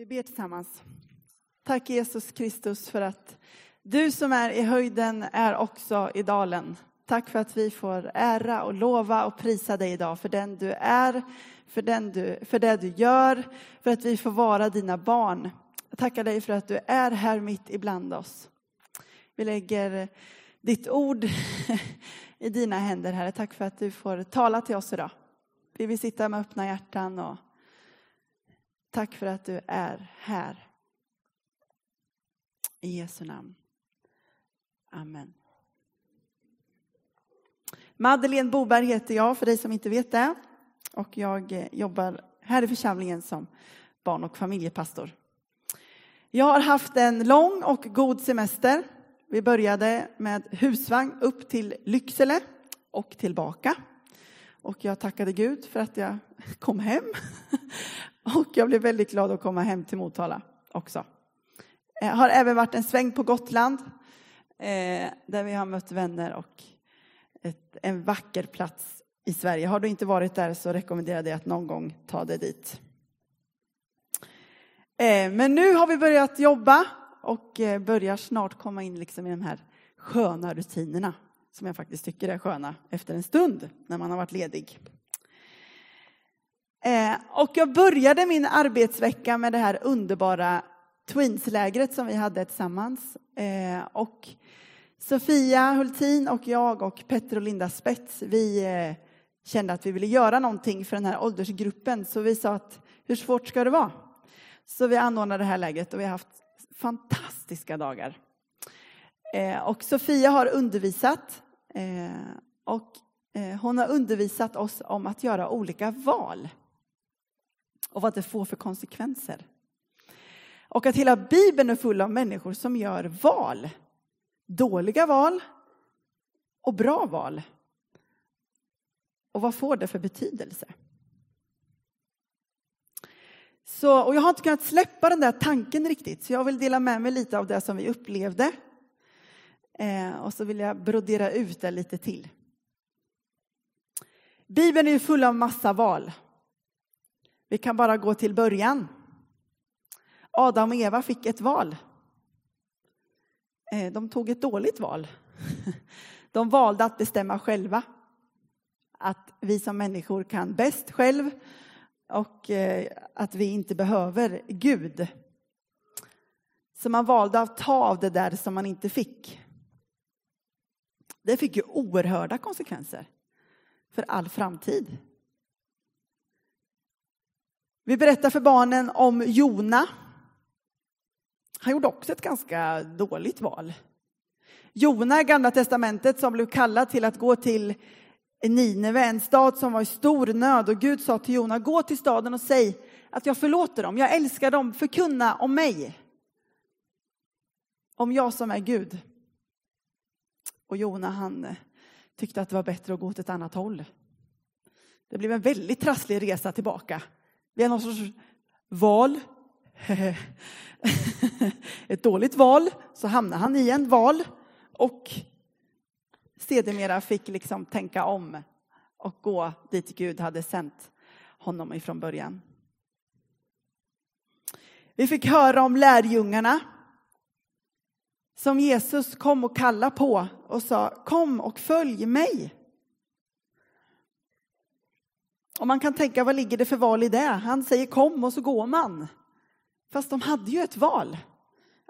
Vi ber tillsammans. Tack Jesus Kristus för att du som är i höjden är också i dalen. Tack för att vi får ära och lova och prisa dig idag för den du är, för, den du, för det du gör, för att vi får vara dina barn. Jag tackar dig för att du är här mitt ibland oss. Vi lägger ditt ord i dina händer, Herre. Tack för att du får tala till oss idag. Vi vill sitta med öppna hjärtan och tack för att du är här. I Jesu namn. Amen. Madeleine Boberg heter jag, för dig som inte vet det. Och jag eh, jobbar här i församlingen som barn och familjepastor. Jag har haft en lång och god semester. Vi började med husvagn upp till Lycksele och tillbaka. Och jag tackade Gud för att jag kom hem. Och jag blev väldigt glad att komma hem till Motala också. Jag har även varit en sväng på Gotland eh, där vi har mött vänner och ett, en vacker plats i Sverige. Har du inte varit där så rekommenderar jag dig att någon gång ta dig dit. Eh, men nu har vi börjat jobba och börjar snart komma in liksom i de här sköna rutinerna som jag faktiskt tycker är sköna efter en stund när man har varit ledig. Eh, och jag började min arbetsvecka med det här underbara Tweenslägret som vi hade tillsammans. Eh, och Sofia Hultin och jag och Petter och Linda Spets, vi eh, kände att vi ville göra någonting för den här åldersgruppen. Så vi sa att hur svårt ska det vara? Så vi anordnade det här lägret och vi har haft fantastiska dagar. Och Sofia har undervisat och hon har undervisat oss om att göra olika val och vad det får för konsekvenser. Och att hela Bibeln är full av människor som gör val. Dåliga val och bra val. Och vad får det för betydelse? Så, och jag har inte kunnat släppa den där tanken riktigt, så jag vill dela med mig lite av det som vi upplevde. Eh, och så vill jag brodera ut det lite till. Bibeln är ju full av massa val. Vi kan bara gå till början. Adam och Eva fick ett val. Eh, de tog ett dåligt val. De valde att bestämma själva. Att vi som människor kan bäst själv och eh, att vi inte behöver Gud. Så man valde att ta av det där som man inte fick. Det fick ju oerhörda konsekvenser för all framtid. Vi berättar för barnen om Jona. Han gjorde också ett ganska dåligt val. Jona i Gamla testamentet som blev kallad till att gå till Nineve, en stad som var i stor nöd. Och Gud sa till Jona, gå till staden och säg att jag förlåter dem, jag älskar dem, förkunna om mig. Om jag som är Gud. Och Jona han eh, tyckte att det var bättre att gå åt ett annat håll. Det blev en väldigt trasslig resa tillbaka. Vi har någon sorts val. ett dåligt val, så hamnade han i en val. Och sedermera fick liksom tänka om och gå dit Gud hade sänt honom ifrån början. Vi fick höra om lärjungarna som Jesus kom och kallade på och sa kom och följ mig. Och man kan tänka vad ligger det för val i det? Han säger kom och så går man. Fast de hade ju ett val.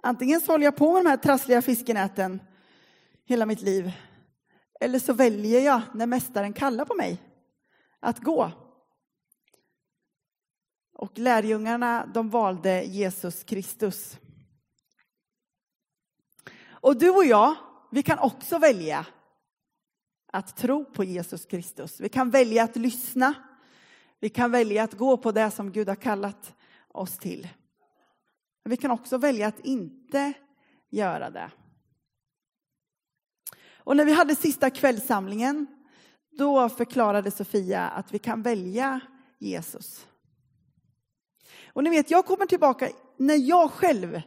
Antingen så håller jag på med de här trassliga fiskenäten hela mitt liv eller så väljer jag när mästaren kallar på mig att gå. Och lärjungarna, de valde Jesus Kristus. Och du och jag, vi kan också välja att tro på Jesus Kristus. Vi kan välja att lyssna. Vi kan välja att gå på det som Gud har kallat oss till. Men vi kan också välja att inte göra det. Och när vi hade sista kvällssamlingen, då förklarade Sofia att vi kan välja Jesus. Och ni vet, jag kommer tillbaka när jag själv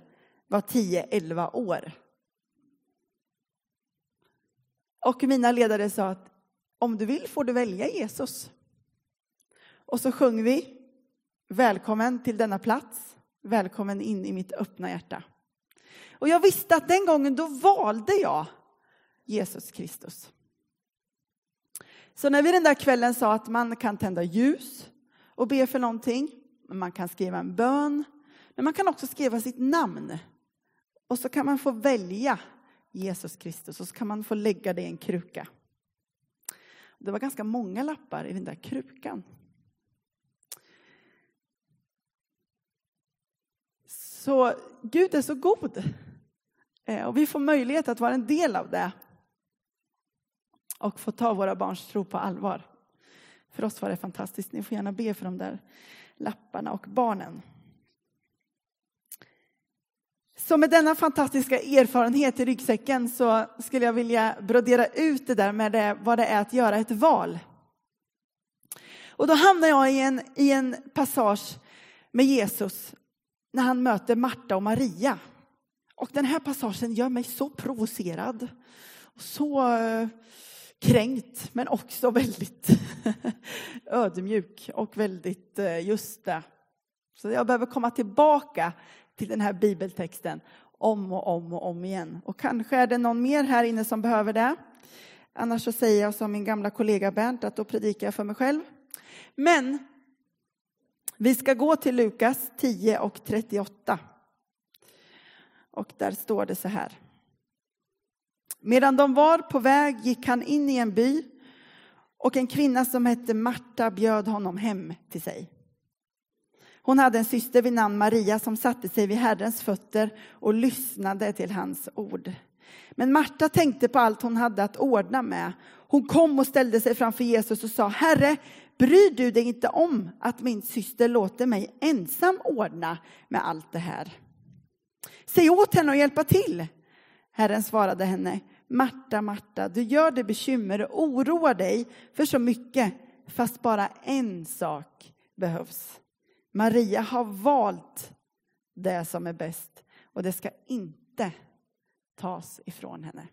var 10-11 år. Och mina ledare sa att om du vill får du välja Jesus. Och så sjöng vi Välkommen till denna plats. Välkommen in i mitt öppna hjärta. Och jag visste att den gången då valde jag Jesus Kristus. Så när vi den där kvällen sa att man kan tända ljus och be för någonting, man kan skriva en bön, men man kan också skriva sitt namn. Och så kan man få välja Jesus Kristus och så kan man få lägga det i en kruka. Det var ganska många lappar i den där krukan. Så Gud är så god. Eh, och vi får möjlighet att vara en del av det. Och få ta våra barns tro på allvar. För oss var det fantastiskt. Ni får gärna be för de där lapparna och barnen. Så med denna fantastiska erfarenhet i ryggsäcken så skulle jag vilja brodera ut det där med det, vad det är att göra ett val. Och då hamnar jag i en, i en passage med Jesus när han möter Marta och Maria. Och den här passagen gör mig så provocerad. Så eh, kränkt, men också väldigt ödmjuk och väldigt eh, just det. Så jag behöver komma tillbaka till den här bibeltexten om och om och om igen. Och kanske är det någon mer här inne som behöver det. Annars så säger jag som min gamla kollega Bernt att då predikar jag för mig själv. Men vi ska gå till Lukas 10 och 38. Och där står det så här. Medan de var på väg gick han in i en by och en kvinna som hette Marta bjöd honom hem till sig. Hon hade en syster vid namn Maria som satte sig vid Herrens fötter och lyssnade till hans ord. Men Marta tänkte på allt hon hade att ordna med. Hon kom och ställde sig framför Jesus och sa, Herre, bryr du dig inte om att min syster låter mig ensam ordna med allt det här? Säg åt henne att hjälpa till. Herren svarade henne, Marta, Marta, du gör dig bekymmer och oroar dig för så mycket, fast bara en sak behövs. Maria har valt det som är bäst och det ska inte tas ifrån henne.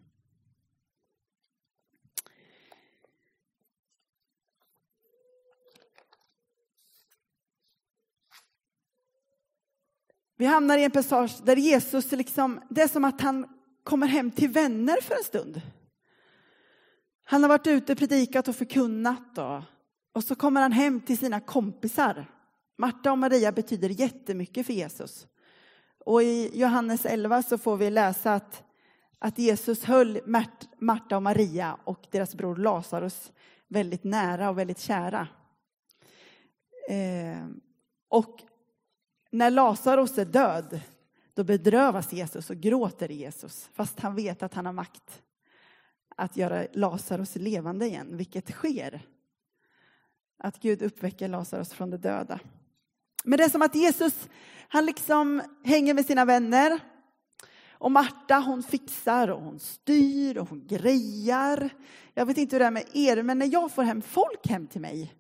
Vi hamnar i en passage där Jesus, liksom, det är som att han kommer hem till vänner för en stund. Han har varit ute, predikat och förkunnat och, och så kommer han hem till sina kompisar. Marta och Maria betyder jättemycket för Jesus. Och i Johannes 11 så får vi läsa att, att Jesus höll Marta och Maria och deras bror Lazarus väldigt nära och väldigt kära. Eh, och när Lazarus är död, då bedrövas Jesus och gråter Jesus, fast han vet att han har makt att göra Lazarus levande igen, vilket sker. Att Gud uppväcker Lazarus från de döda. Men det är som att Jesus, han liksom hänger med sina vänner. Och Marta, hon fixar och hon styr och hon grejar. Jag vet inte hur det är med er, men när jag får hem folk hem till mig.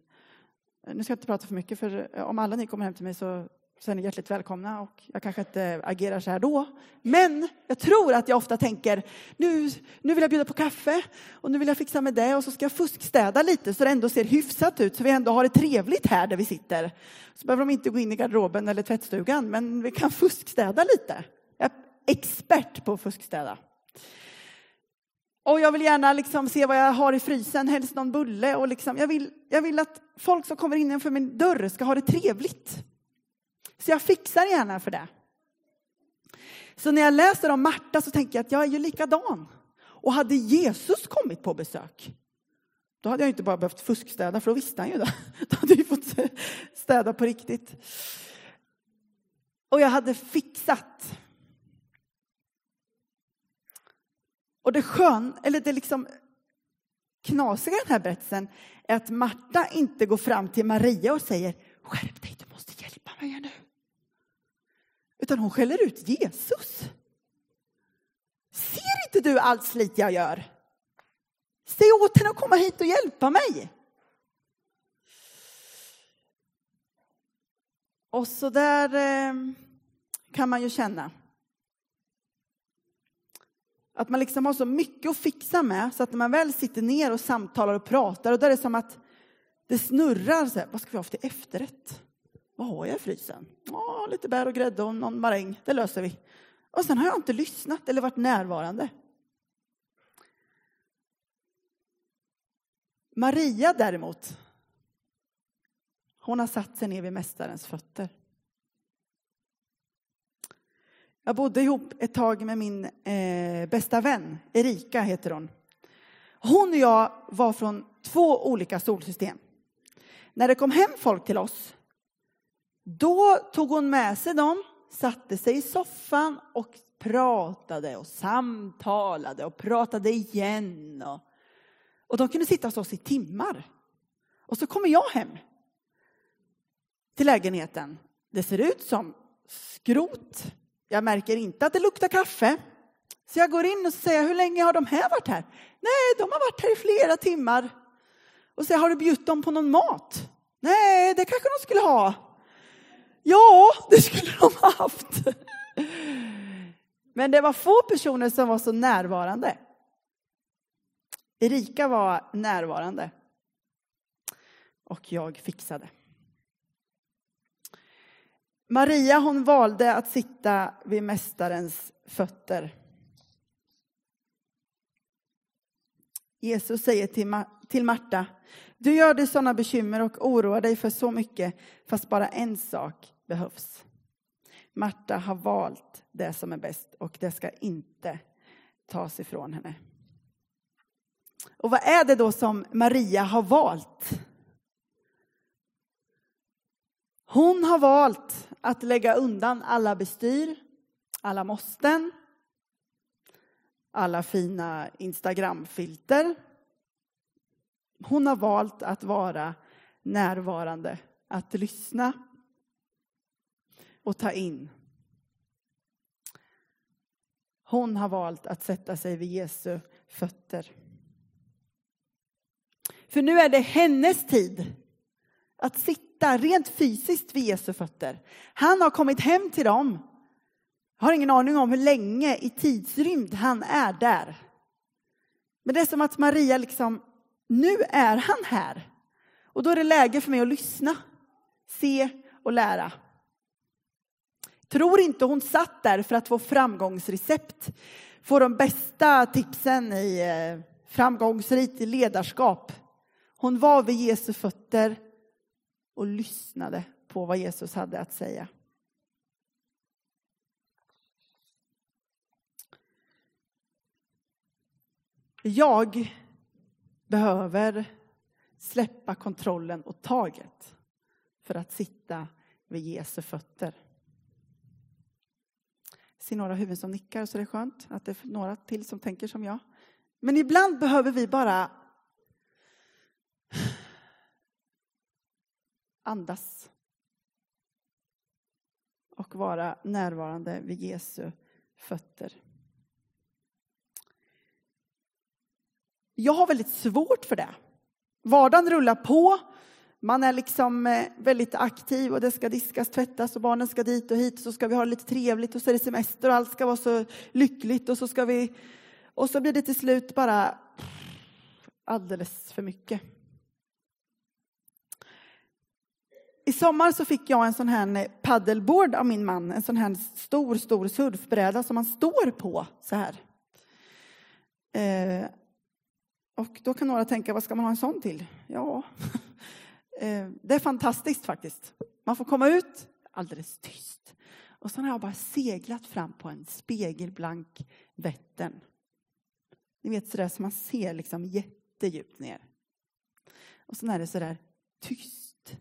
Nu ska jag inte prata för mycket, för om alla ni kommer hem till mig så så är ni hjärtligt välkomna och jag kanske inte agerar så här då. Men jag tror att jag ofta tänker, nu, nu vill jag bjuda på kaffe och nu vill jag fixa med det och så ska jag fuskstäda lite så det ändå ser hyfsat ut så vi ändå har det trevligt här där vi sitter. Så behöver de inte gå in i garderoben eller tvättstugan, men vi kan fuskstäda lite. Jag är expert på att fuskstäda. Och jag vill gärna liksom se vad jag har i frysen, helst någon bulle. Och liksom, jag, vill, jag vill att folk som kommer innanför min dörr ska ha det trevligt. Så jag fixar gärna för det. Så när jag läser om Marta så tänker jag att jag är ju likadan. Och hade Jesus kommit på besök, då hade jag inte bara behövt fuskstäda, för då visste han ju det. Då hade vi fått städa på riktigt. Och jag hade fixat. Och det skön, eller det liksom knasiga i den här berättelsen är att Marta inte går fram till Maria och säger skärp dig, du måste hjälpa mig här nu utan hon skäller ut Jesus. Ser inte du allt slit jag gör? Säg åt henne att komma hit och hjälpa mig. Och så där eh, kan man ju känna. Att man liksom har så mycket att fixa med så att när man väl sitter ner och samtalar och pratar och då är det som att det snurrar. Så här, vad ska vi ha för till efterrätt? Vad har jag i frysen? Ja, lite bär och grädde och någon maräng. Det löser vi. Och sen har jag inte lyssnat eller varit närvarande. Maria däremot, hon har satt sig ner vid Mästarens fötter. Jag bodde ihop ett tag med min eh, bästa vän, Erika heter hon. Hon och jag var från två olika solsystem. När det kom hem folk till oss, då tog hon med sig dem, satte sig i soffan och pratade och samtalade och pratade igen. Och, och de kunde sitta hos oss i timmar. Och så kommer jag hem till lägenheten. Det ser ut som skrot. Jag märker inte att det luktar kaffe. Så jag går in och säger, hur länge har de här varit här? Nej, de har varit här i flera timmar. Och säger, har du bjudit dem på någon mat? Nej, det kanske de skulle ha. Ja, det skulle de ha haft. Men det var få personer som var så närvarande. Erika var närvarande. Och jag fixade. Maria hon valde att sitta vid Mästarens fötter. Jesus säger till, till Marta, du gör dig sådana bekymmer och oroar dig för så mycket, fast bara en sak behövs. Marta har valt det som är bäst och det ska inte tas ifrån henne. Och vad är det då som Maria har valt? Hon har valt att lägga undan alla bestyr, alla måsten, alla fina Instagramfilter. Hon har valt att vara närvarande, att lyssna och ta in. Hon har valt att sätta sig vid Jesu fötter. För nu är det hennes tid att sitta rent fysiskt vid Jesu fötter. Han har kommit hem till dem. Jag har ingen aning om hur länge i tidsrymd han är där. Men det är som att Maria liksom, nu är han här. Och då är det läge för mig att lyssna, se och lära. Tror inte hon satt där för att få framgångsrecept, få de bästa tipsen i eh, framgångsrikt ledarskap. Hon var vid Jesu fötter och lyssnade på vad Jesus hade att säga. Jag behöver släppa kontrollen och taget för att sitta vid Jesu fötter. Jag ser några huvuden som nickar, så det är skönt att det är några till som tänker som jag. Men ibland behöver vi bara andas och vara närvarande vid Jesu fötter. Jag har väldigt svårt för det. Vardagen rullar på. Man är liksom eh, väldigt aktiv och det ska diskas, tvättas och barnen ska dit och hit. Så ska vi ha det lite trevligt och så är det semester och allt ska vara så lyckligt och så ska vi... Och så blir det till slut bara alldeles för mycket. I sommar så fick jag en sån här eh, paddelboard av min man, en sån här stor, stor surfbräda som man står på så här. Eh, och då kan några tänka, vad ska man ha en sån till? Ja, eh, det är fantastiskt faktiskt. Man får komma ut alldeles tyst. Och så har jag bara seglat fram på en spegelblank Vättern. Ni vet sådär som man ser liksom jättedjupt ner. Och sen är det sådär tyst.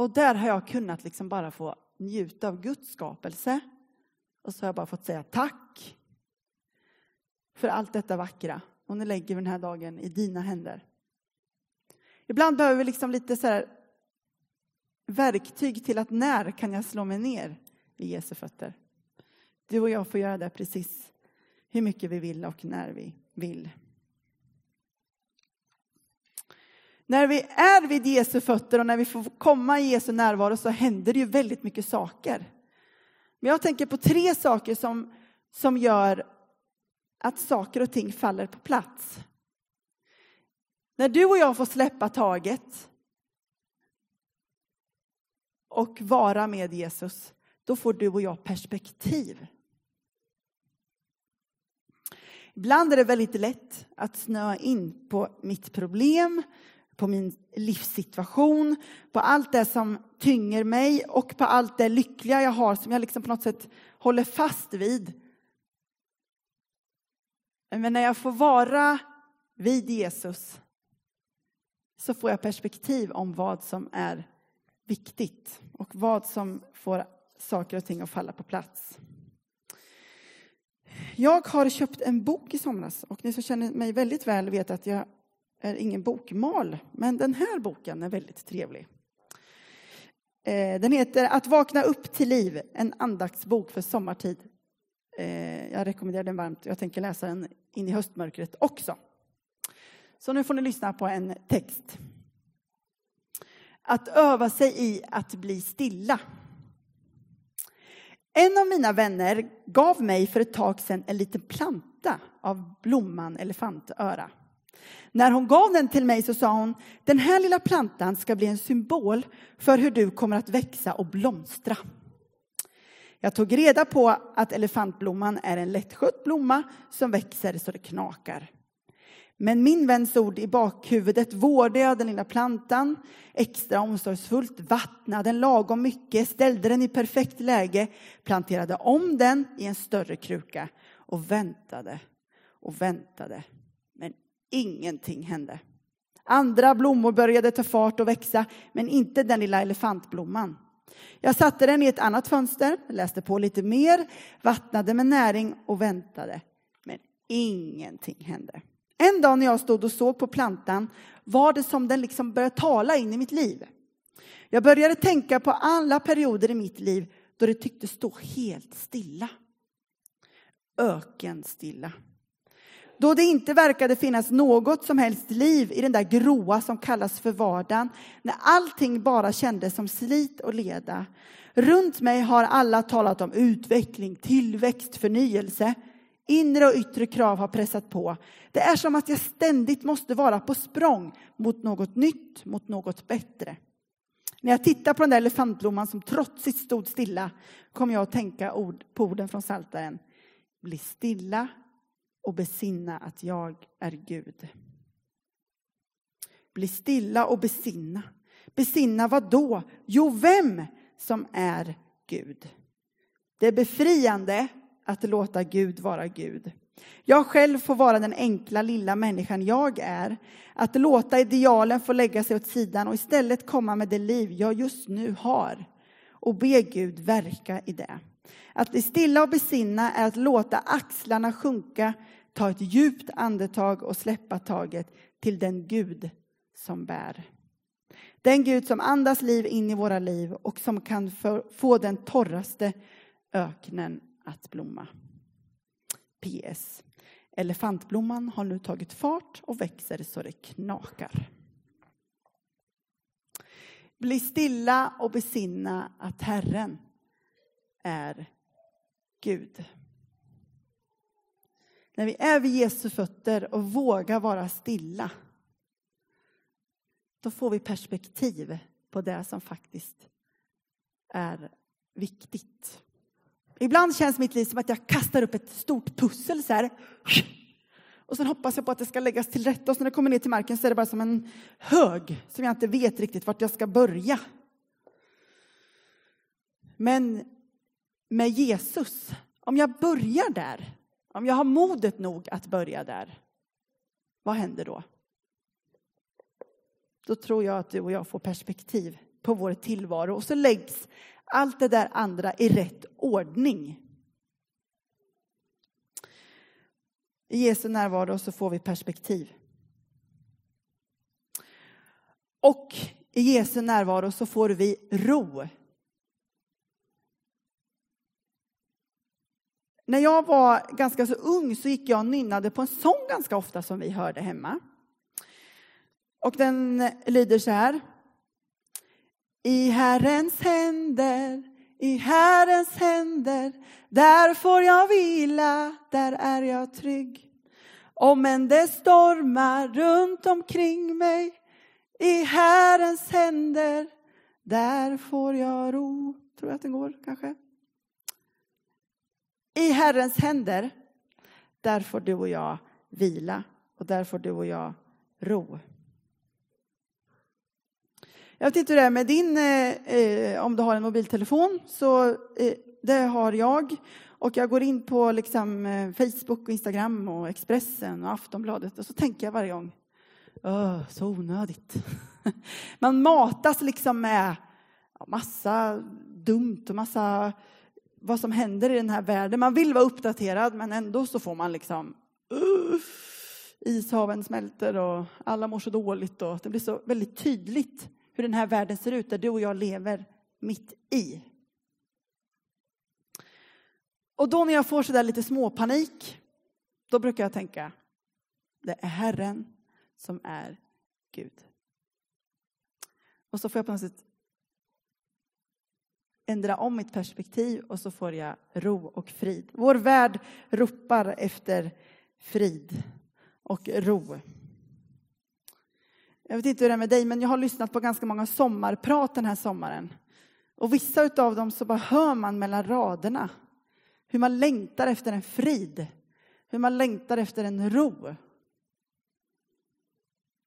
Och där har jag kunnat liksom bara få njuta av Guds skapelse. Och så har jag bara fått säga tack för allt detta vackra. Och nu lägger vi den här dagen i dina händer. Ibland behöver vi liksom lite så här verktyg till att när kan jag slå mig ner vid Jesu fötter? Du och jag får göra det precis hur mycket vi vill och när vi vill. När vi är vid Jesu fötter och när vi får komma i Jesu närvaro så händer det ju väldigt mycket saker. Men jag tänker på tre saker som, som gör att saker och ting faller på plats. När du och jag får släppa taget och vara med Jesus, då får du och jag perspektiv. Ibland är det väldigt lätt att snöa in på mitt problem, på min livssituation, på allt det som tynger mig och på allt det lyckliga jag har som jag liksom på något sätt håller fast vid. Men när jag får vara vid Jesus så får jag perspektiv om vad som är viktigt och vad som får saker och ting att falla på plats. Jag har köpt en bok i somras och ni som känner mig väldigt väl vet att jag är ingen bokmal, men den här boken är väldigt trevlig. Eh, den heter Att vakna upp till liv, en andaktsbok för sommartid. Eh, jag rekommenderar den varmt. Jag tänker läsa den in i höstmörkret också. Så nu får ni lyssna på en text. Att öva sig i att bli stilla. En av mina vänner gav mig för ett tag sedan en liten planta av blomman elefantöra. När hon gav den till mig så sa hon, den här lilla plantan ska bli en symbol för hur du kommer att växa och blomstra. Jag tog reda på att elefantblomman är en lättskött blomma som växer så det knakar. Men min väns ord i bakhuvudet vårdade jag den lilla plantan extra omsorgsfullt, vattnade den lagom mycket, ställde den i perfekt läge, planterade om den i en större kruka och väntade och väntade. Men ingenting hände. Andra blommor började ta fart och växa, men inte den lilla elefantblomman. Jag satte den i ett annat fönster, läste på lite mer, vattnade med näring och väntade. Men ingenting hände. En dag när jag stod och såg på plantan var det som den liksom började tala in i mitt liv. Jag började tänka på alla perioder i mitt liv då det tycktes stå helt stilla. Ökenstilla. Då det inte verkade finnas något som helst liv i den där gråa som kallas för vardagen, när allting bara kändes som slit och leda. Runt mig har alla talat om utveckling, tillväxt, förnyelse. Inre och yttre krav har pressat på. Det är som att jag ständigt måste vara på språng mot något nytt, mot något bättre. När jag tittar på den där elefantblomman som trotsigt stod stilla kommer jag att tänka ord, på orden från Saltaren. Bli stilla och besinna att jag är Gud. Bli stilla och besinna. Besinna vad då? Jo, vem som är Gud. Det är befriande att låta Gud vara Gud. Jag själv får vara den enkla lilla människan jag är. Att låta idealen få lägga sig åt sidan och istället komma med det liv jag just nu har och be Gud verka i det. Att bli stilla och besinna är att låta axlarna sjunka, ta ett djupt andetag och släppa taget till den Gud som bär. Den Gud som andas liv in i våra liv och som kan få den torraste öknen att blomma. PS. Elefantblomman har nu tagit fart och växer så det knakar. Bli stilla och besinna att Herren är Gud. När vi är vid Jesu fötter och vågar vara stilla då får vi perspektiv på det som faktiskt är viktigt. Ibland känns mitt liv som att jag kastar upp ett stort pussel så här. Och sen hoppas jag på att det ska läggas till rätta och när det kommer ner till marken så är det bara som en hög som jag inte vet riktigt vart jag ska börja. Men med Jesus, om jag börjar där, om jag har modet nog att börja där, vad händer då? Då tror jag att du och jag får perspektiv på vår tillvaro och så läggs allt det där andra i rätt ordning. I Jesu närvaro så får vi perspektiv. Och i Jesu närvaro så får vi ro. När jag var ganska så ung så gick jag och nynnade på en sång ganska ofta som vi hörde hemma. Och den lyder så här. I Herrens händer, i Herrens händer, där får jag vila, där är jag trygg. Om än det stormar runt omkring mig, i Herrens händer, Där får jag ro, tror jag att den går kanske. I Herrens händer, där får du och jag vila och där får du och jag ro. Jag vet inte hur det är med din, eh, om du har en mobiltelefon, så eh, det har jag. Och jag går in på liksom, eh, Facebook, och Instagram och Expressen och Aftonbladet och så tänker jag varje gång, Öh, så onödigt. Man matas liksom med massa dumt och massa vad som händer i den här världen. Man vill vara uppdaterad men ändå så får man liksom uh, ishaven smälter och alla mår så dåligt och det blir så väldigt tydligt hur den här världen ser ut där du och jag lever mitt i. Och då när jag får så där lite småpanik, då brukar jag tänka, det är Herren som är Gud. Och så får jag på något sätt ändra om mitt perspektiv och så får jag ro och frid. Vår värld ropar efter frid och ro. Jag vet inte hur det är med dig, men jag har lyssnat på ganska många sommarprat den här sommaren. Och vissa av dem så bara hör man mellan raderna hur man längtar efter en frid, hur man längtar efter en ro.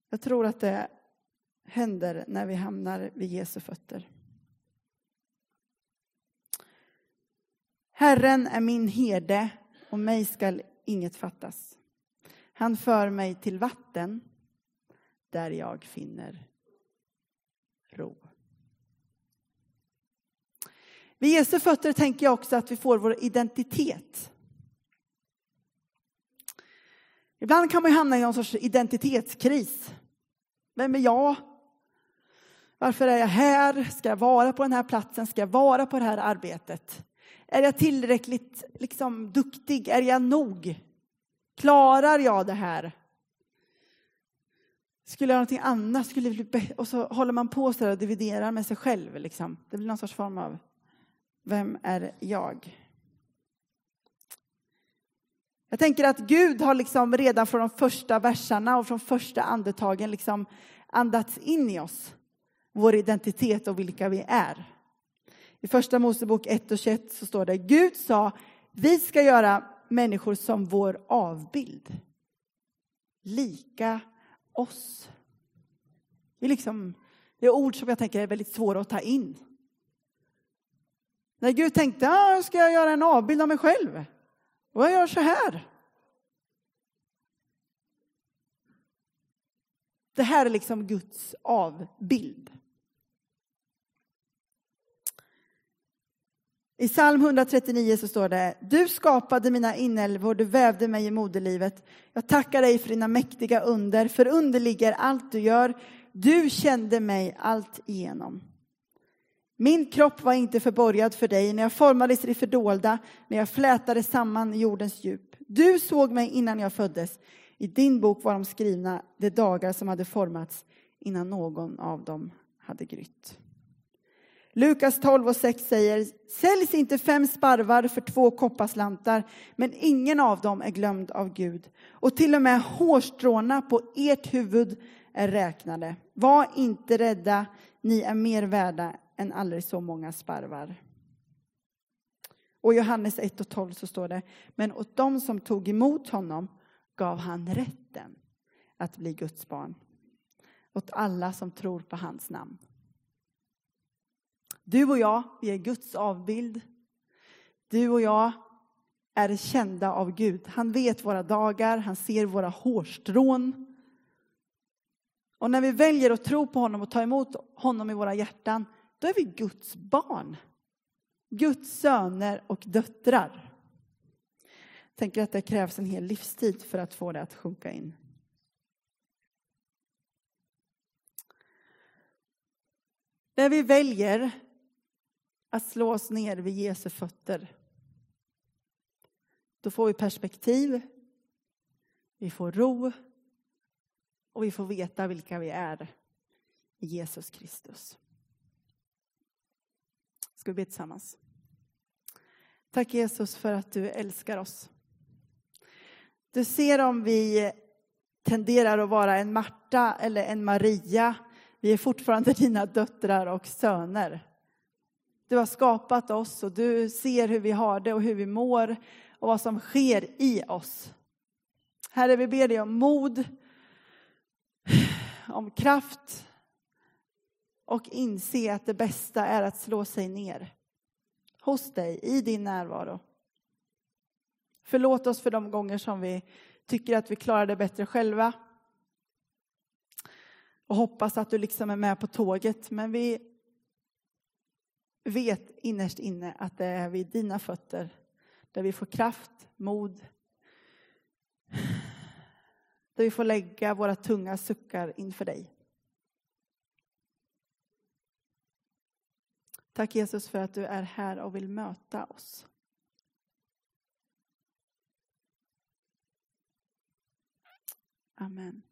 Jag tror att det händer när vi hamnar vid Jesu fötter. Herren är min herde och mig skall inget fattas. Han för mig till vatten där jag finner ro. Vid Jesu fötter tänker jag också att vi får vår identitet. Ibland kan man hamna i någon sorts identitetskris. Vem är jag? Varför är jag här? Ska jag vara på den här platsen? Ska jag vara på det här arbetet? Är jag tillräckligt liksom, duktig? Är jag nog? Klarar jag det här? Skulle jag göra någonting annat? Skulle bli bättre? Och så håller man på så och dividerar med sig själv. Liksom. Det blir någon sorts form av, vem är jag? Jag tänker att Gud har liksom redan från de första verserna och från första andetagen liksom andats in i oss vår identitet och vilka vi är. I första Mosebok 1 och 21 så står det Gud sa vi ska göra människor som vår avbild. Lika oss. Det är, liksom, det är ord som jag tänker är väldigt svåra att ta in. När Gud tänkte, ah, ska jag göra en avbild av mig själv? Och jag gör så här. Det här är liksom Guds avbild. I psalm 139 så står det, du skapade mina inälvor, du vävde mig i moderlivet. Jag tackar dig för dina mäktiga under, för under ligger allt du gör. Du kände mig allt igenom. Min kropp var inte förborgad för dig när jag formades i det fördolda, när jag flätades samman i jordens djup. Du såg mig innan jag föddes. I din bok var de skrivna de dagar som hade formats innan någon av dem hade grytt. Lukas 12 och 6 säger, säljs inte fem sparvar för två kopparslantar, men ingen av dem är glömd av Gud. Och till och med hårstråna på ert huvud är räknade. Var inte rädda, ni är mer värda än aldrig så många sparvar. Och i Johannes 1 och 12 så står det, men åt dem som tog emot honom gav han rätten att bli Guds barn. Åt alla som tror på hans namn. Du och jag, vi är Guds avbild. Du och jag är kända av Gud. Han vet våra dagar, han ser våra hårstrån. Och när vi väljer att tro på honom och ta emot honom i våra hjärtan, då är vi Guds barn. Guds söner och döttrar. Jag tänker att det krävs en hel livstid för att få det att sjunka in. När vi väljer att slå oss ner vid Jesu fötter. Då får vi perspektiv, vi får ro och vi får veta vilka vi är i Jesus Kristus. Ska vi be tillsammans? Tack Jesus för att du älskar oss. Du ser om vi tenderar att vara en Marta eller en Maria Vi är fortfarande dina döttrar och söner. Du har skapat oss och du ser hur vi har det och hur vi mår och vad som sker i oss. Herre, vi ber dig om mod, om kraft och inse att det bästa är att slå sig ner hos dig i din närvaro. Förlåt oss för de gånger som vi tycker att vi klarar det bättre själva. Och hoppas att du liksom är med på tåget. Men vi vet innerst inne att det är vid dina fötter där vi får kraft, mod, där vi får lägga våra tunga suckar inför dig. Tack Jesus för att du är här och vill möta oss. Amen.